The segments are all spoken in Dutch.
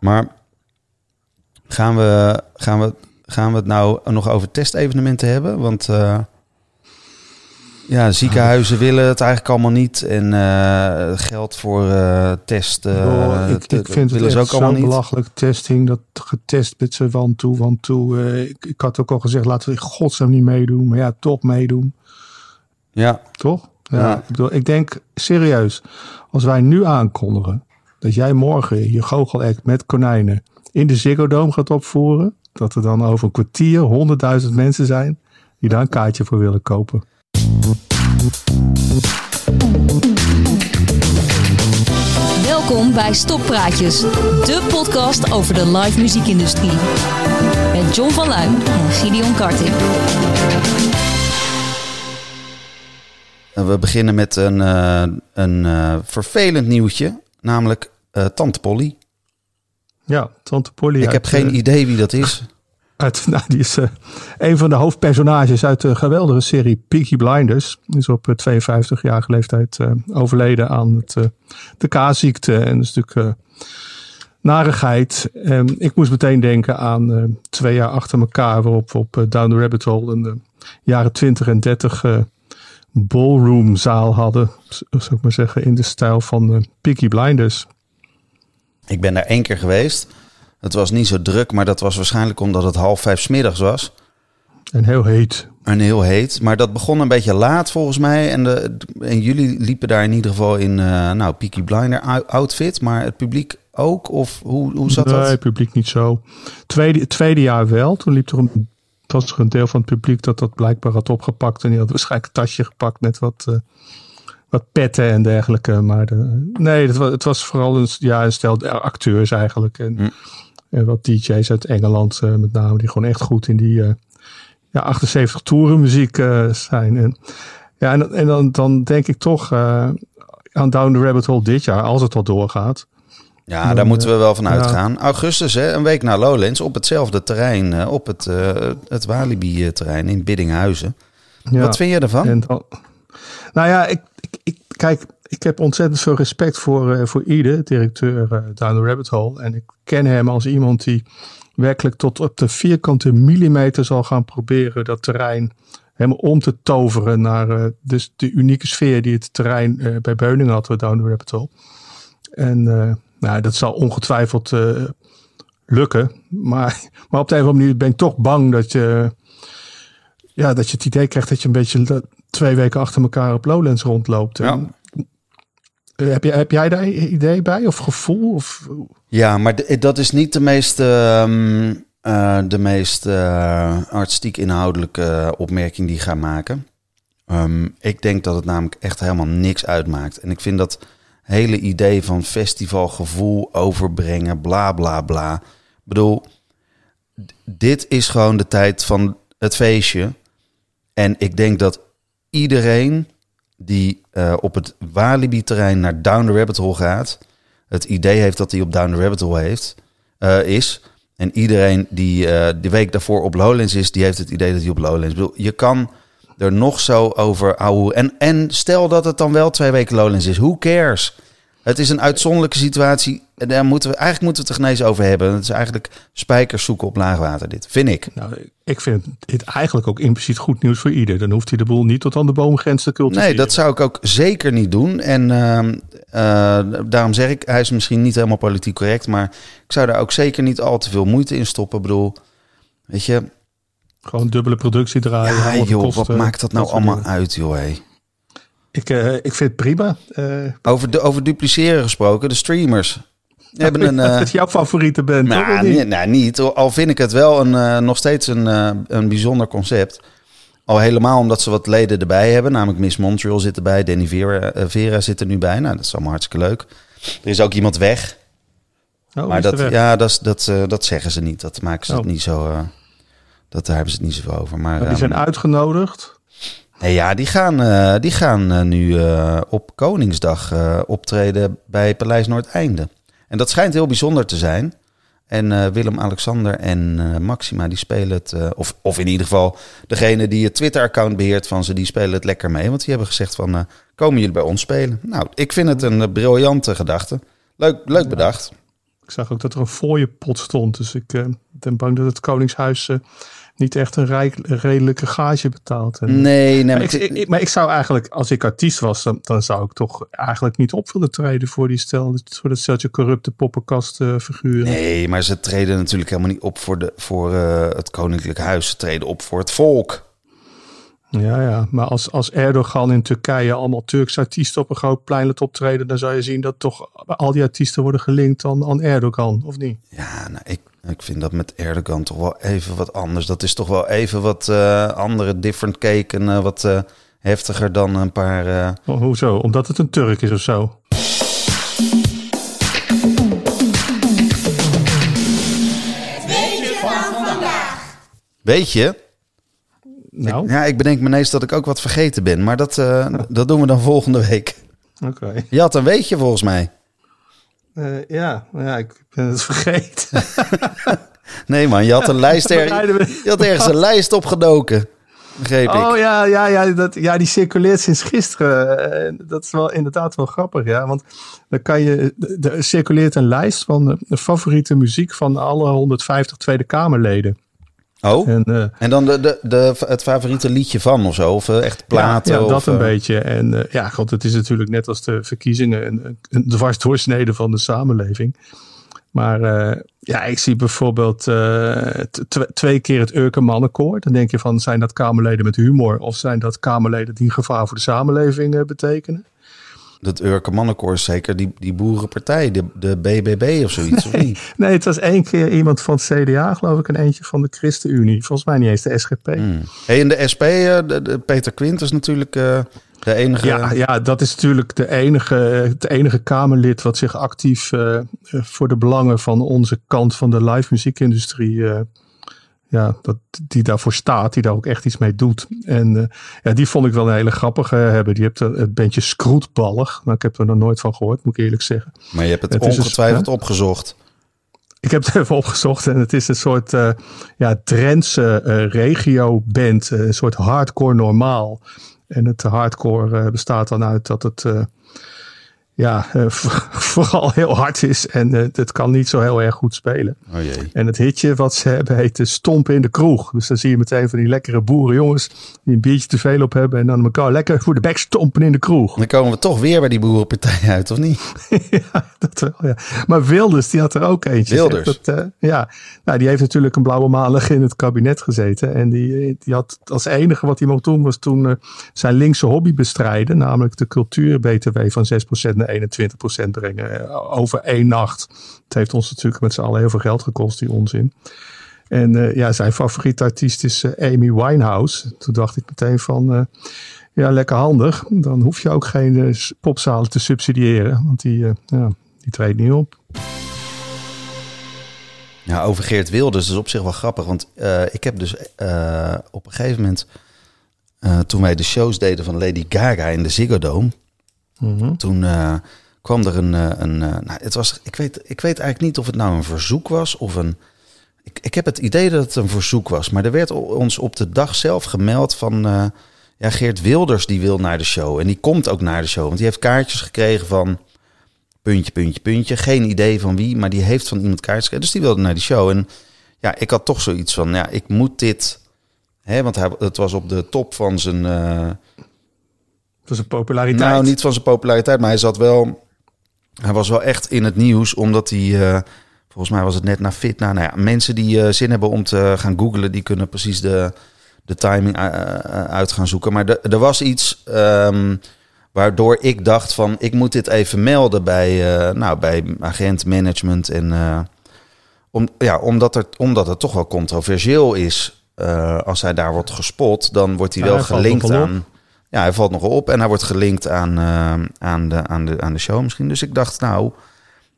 Maar gaan we, gaan, we, gaan we het nou nog over testevenementen hebben? Want uh, ja, ziekenhuizen willen het eigenlijk allemaal niet. En uh, geld voor uh, testen oh, ik, ik vind het ook allemaal niet. belachelijk testing. Dat getest met z'n van toe, van toe. ik, ik had ook al gezegd, laten we in godsnaam niet meedoen. Maar ja, toch meedoen. Ja. Toch? Ja, Ik, bedoel, ik denk serieus, als wij nu aankondigen dat jij morgen je goochelact met konijnen in de Ziggo Dome gaat opvoeren, dat er dan over een kwartier honderdduizend mensen zijn die daar een kaartje voor willen kopen. Welkom bij Stoppraatjes, de podcast over de live muziekindustrie. Met John van Luijn en Gideon Karting. We beginnen met een, uh, een uh, vervelend nieuwtje, namelijk uh, Tante Polly. Ja, Tante Polly. Ik heb geen idee wie dat is. Uit, nou, die is een van de hoofdpersonages uit de geweldige serie Peaky Blinders. Die is op 52-jarige leeftijd overleden aan het, de K-ziekte. En dat is natuurlijk narigheid. En ik moest meteen denken aan twee jaar achter elkaar waarop we op Down the Rabbit Hole in de jaren 20 en 30 ballroomzaal hadden, zou ik maar zeggen, in de stijl van de Peaky Blinders. Ik ben daar één keer geweest. Het was niet zo druk, maar dat was waarschijnlijk omdat het half vijf smiddags was. En heel heet. En heel heet. Maar dat begon een beetje laat volgens mij. En, de, en jullie liepen daar in ieder geval in uh, nou, Peaky Blinder outfit. Maar het publiek ook? Of hoe, hoe zat nee, dat? Nee, het publiek niet zo. Tweede, tweede jaar wel. Toen liep er een was er een deel van het publiek dat dat blijkbaar had opgepakt. En die had waarschijnlijk een tasje gepakt met wat, uh, wat petten en dergelijke. Maar de, nee, het was, het was vooral een, ja, een stel acteurs eigenlijk. En, hm. en wat DJ's uit Engeland uh, met name, die gewoon echt goed in die uh, ja, 78 toeren muziek zijn. En, ja, en, en dan, dan denk ik toch aan Down the Rabbit Hole dit jaar, als het al doorgaat. Ja, daar moeten we wel van uitgaan. Augustus, hè, een week na Lowlands, op hetzelfde terrein, op het, het Walibi-terrein in Biddinghuizen. Ja. Wat vind je ervan? Dan, nou ja, ik, ik, kijk, ik heb ontzettend veel respect voor, uh, voor Ide, directeur Down the Rabbit Hole. En ik ken hem als iemand die werkelijk tot op de vierkante millimeter zal gaan proberen dat terrein helemaal om te toveren naar dus de unieke sfeer die het terrein bij Beuningen had, Down the Rabbit Hole. En nou, dat zal ongetwijfeld uh, lukken. Maar, maar op de een of andere manier ben ik toch bang dat je, ja, dat je het idee krijgt dat je een beetje twee weken achter elkaar op Lowlands rondloopt. Ja. Eh, heb, jij, heb jij daar idee bij of gevoel? Of? Ja, maar dat is niet de meest, uh, de meest uh, artistiek inhoudelijke opmerking die ik ga maken. Um, ik denk dat het namelijk echt helemaal niks uitmaakt. En ik vind dat hele idee van festivalgevoel overbrengen, bla bla bla. Ik bedoel, dit is gewoon de tijd van het feestje. En ik denk dat iedereen die uh, op het Walibi-terrein naar Down the Rabbit Hole gaat, het idee heeft dat hij op Down the Rabbit Hole heeft, uh, is. En iedereen die uh, de week daarvoor op Lowlands is, die heeft het idee dat hij op Lowlands. Bedoel, je kan er nog zo over ouwe. En, en stel dat het dan wel twee weken Lowlands is. Who cares? Het is een uitzonderlijke situatie. Daar moeten we, eigenlijk moeten we het er genezen over hebben. Het is eigenlijk spijkers zoeken op laagwater dit, vind ik. Nou, ik vind het eigenlijk ook impliciet goed nieuws voor ieder. Dan hoeft hij de boel niet tot aan de boomgrens te cultiveren. Nee, dat zou ik ook zeker niet doen. En uh, daarom zeg ik, hij is misschien niet helemaal politiek correct. Maar ik zou daar ook zeker niet al te veel moeite in stoppen. Ik bedoel, weet je, gewoon dubbele productie draaien. Ja, joh, kosten, wat maakt dat nou allemaal uit, joh? Hé. Ik, uh, ik vind het prima. Uh, over, de, over dupliceren gesproken, de streamers. hebben een, dat jouw favoriete bent. Nou, niet? nou, niet. Al vind ik het wel een, nog steeds een, een bijzonder concept. Al helemaal omdat ze wat leden erbij hebben. Namelijk Miss Montreal zit erbij. Danny Vera, Vera zit er nu bij. Nou, dat is allemaal hartstikke leuk. Er is ook iemand weg. Oh, maar dat, ja, dat, dat, dat zeggen ze niet. Dat maken ze oh. het niet zo... Dat, daar hebben ze het niet zoveel over. Maar, die zijn um, uitgenodigd. Nee, ja, die gaan, uh, die gaan uh, nu uh, op Koningsdag optreden bij Paleis Noordeinde. En dat schijnt heel bijzonder te zijn. En Willem-Alexander en Maxima, die spelen het... of, of in ieder geval degene die het Twitter-account beheert van ze, die spelen het lekker mee. Want die hebben gezegd van, komen jullie bij ons spelen? Nou, ik vind het een briljante gedachte. Leuk, leuk bedacht. Ik zag ook dat er een fooienpot stond. Dus ik ben bang dat het Koningshuis niet echt een rijk, redelijke gage betaalt. En, nee, nee. Maar, ik, ik, maar ik zou eigenlijk, als ik artiest was, dan, dan, zou ik toch eigenlijk niet op willen treden voor die stel. Voor dat steltje corrupte poppenkastfiguren. nee, maar ze treden natuurlijk helemaal niet op voor, de, voor uh, het Koninklijk Huis. Ze treden op voor het volk. Ja, ja, maar als, als Erdogan in Turkije allemaal Turkse artiesten op een groot plein laat optreden, dan zou je zien dat toch al die artiesten worden gelinkt aan, aan Erdogan, of niet? Ja, nou, ik, ik vind dat met Erdogan toch wel even wat anders. Dat is toch wel even wat uh, andere different cake en uh, wat uh, heftiger dan een paar. Oh, hoezo? Omdat het een Turk is of zo? Weet je van vandaag? Weet je? Nou. Ik, ja, ik bedenk me ineens dat ik ook wat vergeten ben. Maar dat, uh, dat doen we dan volgende week. Oké. Okay. Je had een weetje volgens mij. Uh, ja, ja, ik ben het vergeten. nee man, je had een lijst er, je had ergens een lijst opgedoken. Begreep oh, ik. ja, ja, ja, dat, ja, die circuleert sinds gisteren. Dat is wel inderdaad wel grappig, ja. Want dan kan je, er circuleert een lijst van de favoriete muziek van alle 150 Tweede Kamerleden. Oh, en, uh, en dan de, de, de, het favoriete liedje van of zo? Of echt platen? Ja, ja dat of, een beetje. En uh, ja, god, het is natuurlijk net als de verkiezingen een, een dwarsdoorsnede van de samenleving. Maar uh, ja, ik zie bijvoorbeeld twee keer het Urke Mannenkoor. Dan denk je van, zijn dat Kamerleden met humor? Of zijn dat Kamerleden die gevaar voor de samenleving betekenen? Dat Urke Mannenkoor is zeker die, die boerenpartij, de, de BBB of zoiets, nee, of niet? Nee, het was één keer iemand van het CDA, geloof ik, en eentje van de ChristenUnie. Volgens mij niet eens de SGP. Hmm. Hey, en de SP, de, de Peter Quint is natuurlijk uh, de enige... Ja, ja, dat is natuurlijk de enige, het enige Kamerlid wat zich actief uh, voor de belangen van onze kant van de live muziekindustrie ja, dat, die daarvoor staat, die daar ook echt iets mee doet. En uh, ja, die vond ik wel een hele grappige hebben. Die hebt het bandje Scroetballig. Nou, ik heb er nog nooit van gehoord, moet ik eerlijk zeggen. Maar je hebt het, het ongetwijfeld dus, opgezocht. Ik heb het even opgezocht en het is een soort uh, ja, Drentse uh, regio-band. Een soort hardcore normaal. En het hardcore bestaat dan uit dat het ja, uh, vooral heel hard is en uh, het kan niet zo heel erg goed spelen. Oh jee. En het hitje wat ze hebben heet Stompen in de kroeg. Dus dan zie je meteen van die lekkere boerenjongens die een biertje te veel op hebben en dan elkaar lekker voor de bek stompen in de kroeg. Dan komen we toch weer bij die boerenpartij uit, of niet? ja, dat wel, ja. Maar Wilders, die had er ook eentje. Wilders? Dat, uh, ja, nou, die heeft natuurlijk een blauwe maandag in het kabinet gezeten. En die, die had als enige wat hij mocht doen was toen zijn linkse hobby bestrijden. Namelijk de cultuur-BTW van 6% naar 21% brengen over één nacht. Het heeft ons natuurlijk met z'n allen heel veel geld gekost, die onzin. En uh, ja, zijn favoriete artiest is uh, Amy Winehouse. Toen dacht ik meteen van, ja, lekker handig. Dan hoef je ook geen popzalen te subsidiëren, want die, ja, die treedt niet op. Ja, over Geert Wilders is op zich wel grappig. Want ik heb dus op een gegeven moment, toen wij de shows deden van Lady Gaga in de Ziggo Dome... -hmm. Toen uh, kwam er een. Uh, een uh, nou, het was, ik, weet, ik weet eigenlijk niet of het nou een verzoek was of een. Ik, ik heb het idee dat het een verzoek was. Maar er werd ons op de dag zelf gemeld van. ja, Geert Wilders die wil naar de show. En die komt ook naar de show. Want die heeft kaartjes gekregen van. Puntje, puntje, puntje. Geen idee van wie, maar die heeft van iemand kaartjes gekregen. Dus die wilde naar die show. En ja, ik had toch zoiets van. Ja, ik moet dit. Hè, want het was op de top van zijn van zijn populariteit? Nou, niet van zijn populariteit, maar hij zat wel... Hij was wel echt in het nieuws, omdat hij... Uh, volgens mij was het net naar Fitna. Nou ja, mensen die uh, zin hebben om te gaan googlen... die kunnen precies de, de timing uh, uit gaan zoeken. Maar de, er was iets... Um, waardoor ik dacht van... ik moet dit even melden bij, nou, bij agent management. En, om, ja, omdat, er, omdat het toch wel controversieel is... als hij daar wordt gespot, dan wordt hij Ja, wel gelinkt aan... Ja, hij valt nogal op en hij wordt gelinkt aan, eh, aan, de, aan, de, aan de show misschien. Dus ik dacht, nou,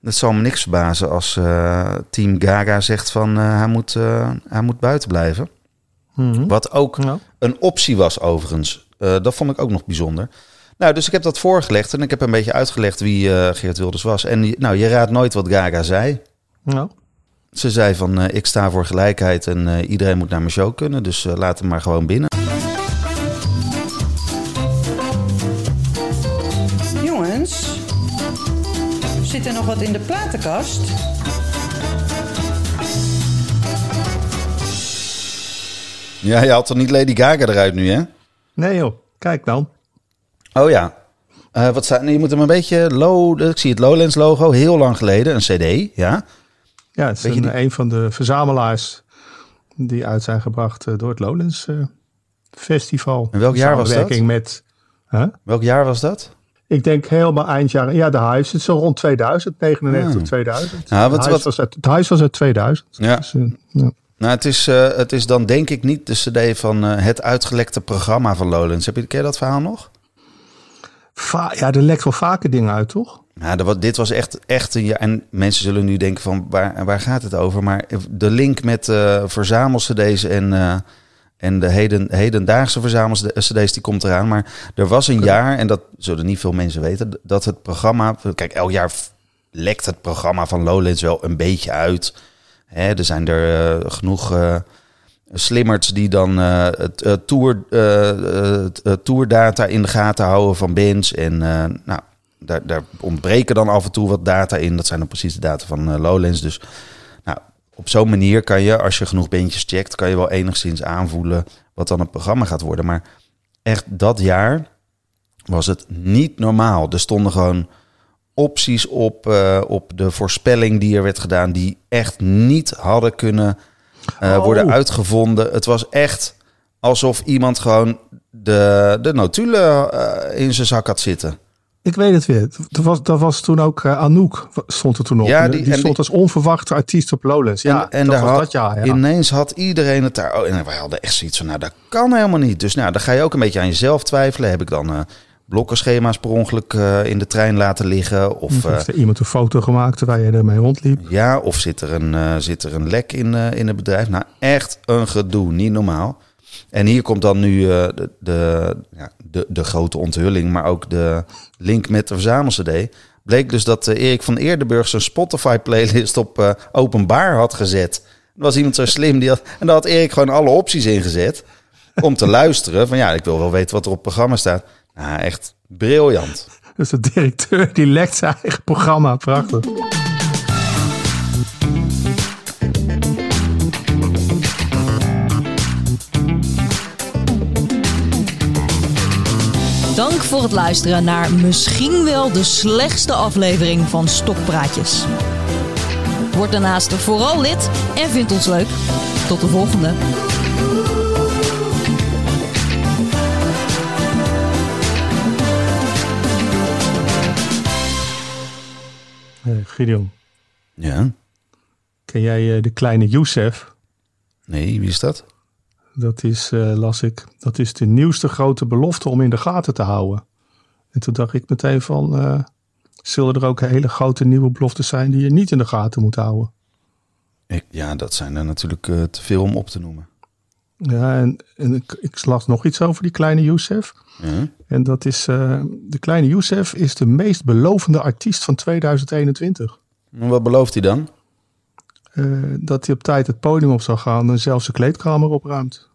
het zal me niks verbazen als eh, Team Gaga zegt van eh, hij, moet, hij moet buiten blijven. Mhm. Wat ook Ja. een optie was overigens. Dat vond ik ook nog bijzonder. Nou, dus ik heb dat voorgelegd en ik heb een beetje uitgelegd wie Geert Wilders was. En nou, je raadt nooit wat Gaga zei. Nou, Ze zei van, ik sta voor gelijkheid en iedereen moet naar mijn show kunnen. Dus laat hem maar gewoon binnen. Zit er nog wat in de platenkast? Ja, je had toch niet Lady Gaga eruit nu, hè? Nee joh, kijk dan. Oh ja. Eh, wat staat, nee, je moet hem een beetje low. Ik zie het Lowlands logo, heel lang geleden, een CD, ja. Ja, het is een, die- een van de verzamelaars die uit zijn gebracht eh, door het Lowlands eh, Festival. En welk jaar was dat? Met, Huh? Welk jaar was dat? Ik denk helemaal eind jaren, ja, de huis, het is zo rond 2000, 99 Hmm. 2000. Ja, wat- het, huis wat- was uit, het huis was uit 2000. Ja. Dus, eh, ja. Nou, het is, eh, het is dan denk ik niet de CD van eh, het uitgelekte programma van Lowlands. Heb je, ken je dat verhaal nog? Va- ja, er lekt wel vaker dingen uit, toch? Ja, wa- dit was echt, echt een jaar. En mensen zullen nu denken van waar, waar gaat het over? Maar de link met eh verzamel-CD's en, en de heden, hedendaagse verzamel-CD's die komt eraan. Maar er was een jaar, en dat zullen niet veel mensen weten, dat het programma. Kijk, elk jaar lekt het programma van Lowlands wel een beetje uit. Hè, er zijn er eh, genoeg. Slimmerts die dan eh, het tour, tourdata in de gaten houden van bands. En nou, daar, daar ontbreken dan af en toe wat data in. Dat zijn dan precies de data van Lowlands. Dus op zo'n manier kan je, als je genoeg bandjes checkt, kan je wel enigszins aanvoelen wat dan het programma gaat worden. Maar echt dat jaar was het niet normaal. Er stonden gewoon opties op, eh, op de voorspelling die er werd gedaan, die echt niet hadden kunnen eh, Oh. worden uitgevonden. Het was echt alsof iemand gewoon de, de notulen eh, in zijn zak had zitten. Ik weet het weer. Dat was, dat was toen ook eh, Anouk stond er toen op. Ja, die, die- die en stond als onverwachte artiest op Lowlands. Ja, en, en dat was had, dat jaar. Ja. ineens had iedereen het daar. Oh, en wij hadden echt zoiets van, nou, dat kan helemaal niet. Dus nou, dan ga je ook een beetje aan jezelf twijfelen. Heb ik dan eh blokkenschema's per ongeluk eh, in de trein laten liggen? Of, eh, Heeft er iemand een foto gemaakt terwijl je ermee rondliep? ja, of zit er een, zit er een lek in, in het bedrijf? Nou, echt een gedoe, niet normaal. En hier komt dan nu eh, de, de, ja, de, de grote onthulling, maar ook de link met de verzamel-CD. Bleek dus dat eh, Erik van Eerdenburg zijn Spotify-playlist op eh, openbaar had gezet. Er was iemand zo slim, die had, en daar had Erik gewoon alle opties ingezet om te luisteren. Van ja, ik wil wel weten wat er op het programma staat. Nou, echt briljant. Dus de directeur die lekt zijn eigen programma. Prachtig. Dank voor het luisteren naar misschien wel de slechtste aflevering van Stokpraatjes. Word daarnaast vooral lid en vind ons leuk. Tot de volgende. Eh, Gideon, Ja, ken jij eh, de kleine Youssef? nee, wie is dat? Dat is, eh, las ik, dat is de nieuwste grote belofte om in de gaten te houden. En toen dacht ik meteen van, eh, zullen er ook hele grote nieuwe beloftes zijn die je niet in de gaten moet houden? Ik, ja, dat zijn er natuurlijk eh, te veel om op te noemen. Ja, en, en ik, ik las nog iets over die kleine Youssef. En dat is, de kleine Youssef is de meest belovende artiest van 2021. En Wat belooft hij dan? Eh, dat hij op tijd het podium op zou gaan en zelfs de kleedkamer opruimt.